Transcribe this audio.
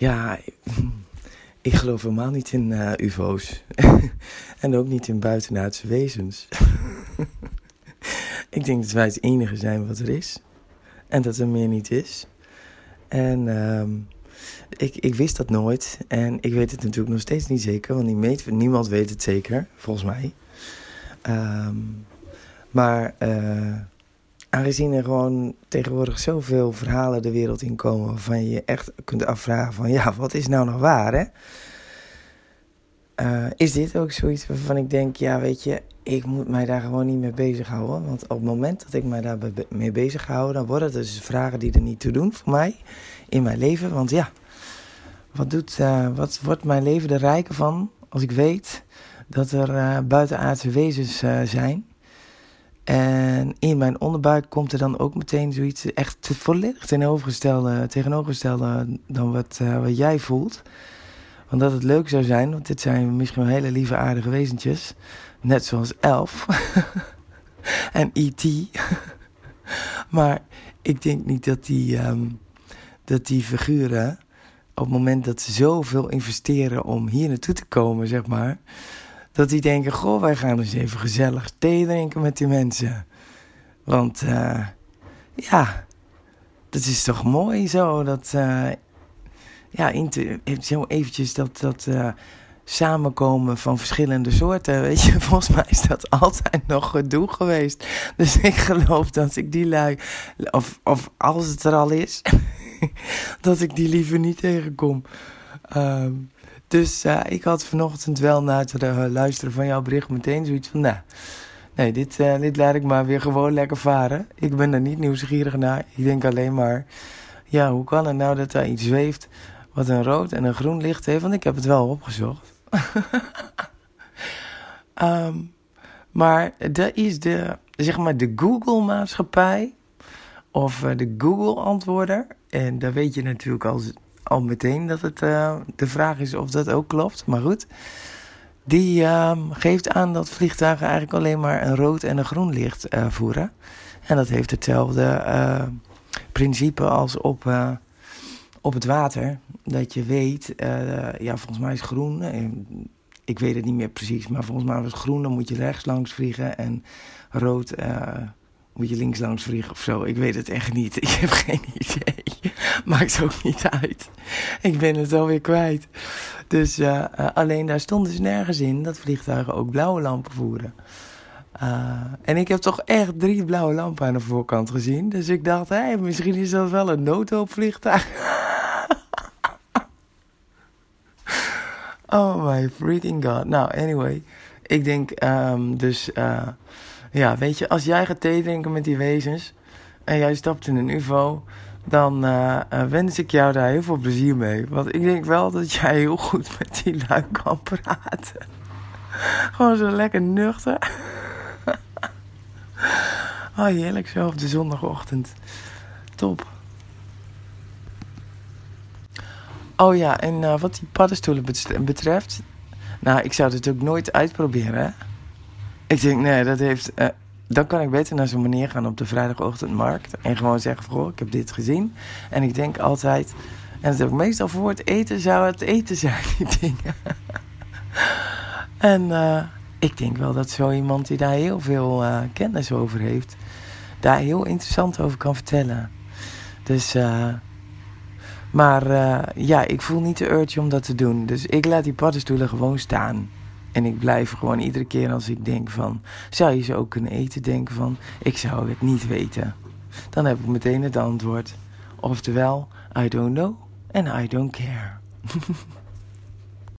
Ja, ik geloof helemaal niet in uh, UFO's. en ook niet in buitenaardse wezens. ik denk dat wij het enige zijn wat er is. En dat er meer niet is. En uh, ik, ik wist dat nooit. En ik weet het natuurlijk nog steeds niet zeker. Want niemand weet het zeker, volgens mij. Um, maar uh, aangezien er gewoon tegenwoordig zoveel verhalen de wereld in komen... waarvan je je echt kunt afvragen van... ja, wat is nou nog waar, hè? Uh, is dit ook zoiets waarvan ik denk... ja, weet je, ik moet mij daar gewoon niet mee bezighouden. Want op het moment dat ik mij daar mee bezig hou... dan worden het dus vragen die er niet toe doen voor mij in mijn leven. Want ja, wat, doet, uh, wat wordt mijn leven er rijker van als ik weet dat er uh, buitenaardse wezens zijn? En in mijn onderbuik komt er dan ook meteen zoiets echt volledig tegenovergestelde, dan wat, uh, wat jij voelt. Want dat het leuk zou zijn, want dit zijn misschien wel hele lieve aardige wezentjes. Net zoals Elf en E.T. maar ik denk niet dat die, um, dat die figuren, op het moment dat ze zoveel investeren om hier naartoe te komen, zeg maar dat die denken: Goh, wij gaan eens even gezellig thee drinken met die mensen. Want uh, ja, dat is toch mooi zo. Dat, uh, ja, zo eventjes dat, dat uh, samenkomen van verschillende soorten. Weet je, volgens mij is dat altijd nog gedoe geweest. Dus ik geloof dat ik die lui, of, of als het er al is, dat ik die liever niet tegenkom. Um, dus uh, ik had vanochtend wel na het uh, luisteren van jouw bericht meteen zoiets van... Nou, nee, dit, uh, dit laat ik maar weer gewoon lekker varen. Ik ben er niet nieuwsgierig naar. Ik denk alleen maar... Ja, hoe kan het nou dat daar iets zweeft wat een rood en een groen licht heeft? Want ik heb het wel opgezocht. um, maar dat is de, zeg maar, de Google-maatschappij... Of de Google-antwoorder. En daar weet je natuurlijk als al meteen dat het uh, de vraag is of dat ook klopt. Maar goed, die uh, geeft aan dat vliegtuigen eigenlijk alleen maar een rood en een groen licht uh, voeren. En dat heeft hetzelfde principe als op, op het water. Dat je weet, ja, volgens mij is groen. ik weet het niet meer precies, maar volgens mij was groen, dan moet je rechts langs vliegen. En rood moet je links langs vliegen of zo. Ik weet het echt niet. Ik heb geen idee. Maakt ook niet uit. Ik ben het alweer kwijt. Dus uh, uh, alleen daar stonden ze nergens in dat vliegtuigen ook blauwe lampen voeren. Uh, en ik heb toch echt drie blauwe lampen aan de voorkant gezien. Dus ik dacht, hey, misschien is dat wel een noodhulpvliegtuig. oh my freaking god. Nou, anyway. Ik denk um, dus ja, weet je, als jij gaat thee drinken met die wezens en jij stapt in een UFO, dan uh, wens ik jou daar heel veel plezier mee. Want ik denk wel dat jij heel goed met die lui kan praten. Gewoon zo lekker nuchter. oh, heerlijk zo op de zondagochtend. Top. Oh ja, en uh, wat die paddenstoelen betreft. Nou, ik zou het ook nooit uitproberen, hè. Ik denk, nee, dat heeft. Dan kan ik beter naar zo'n meneer gaan op de vrijdagochtendmarkt. En gewoon zeggen: Goh, ik heb dit gezien. En ik denk altijd. En het ook meestal voor het eten zou het eten zijn, die dingen. en uh, ik denk wel dat zo iemand die daar heel veel uh, kennis over heeft, daar heel interessant over kan vertellen. Dus, uh, maar ja, ik voel niet de urge om dat te doen. Dus ik laat die paddenstoelen gewoon staan. En ik blijf gewoon iedere keer als ik denk van... Zou je ze ook kunnen eten? Denken van... Ik zou het niet weten. Dan heb ik meteen het antwoord. Oftewel, I don't know and I don't care.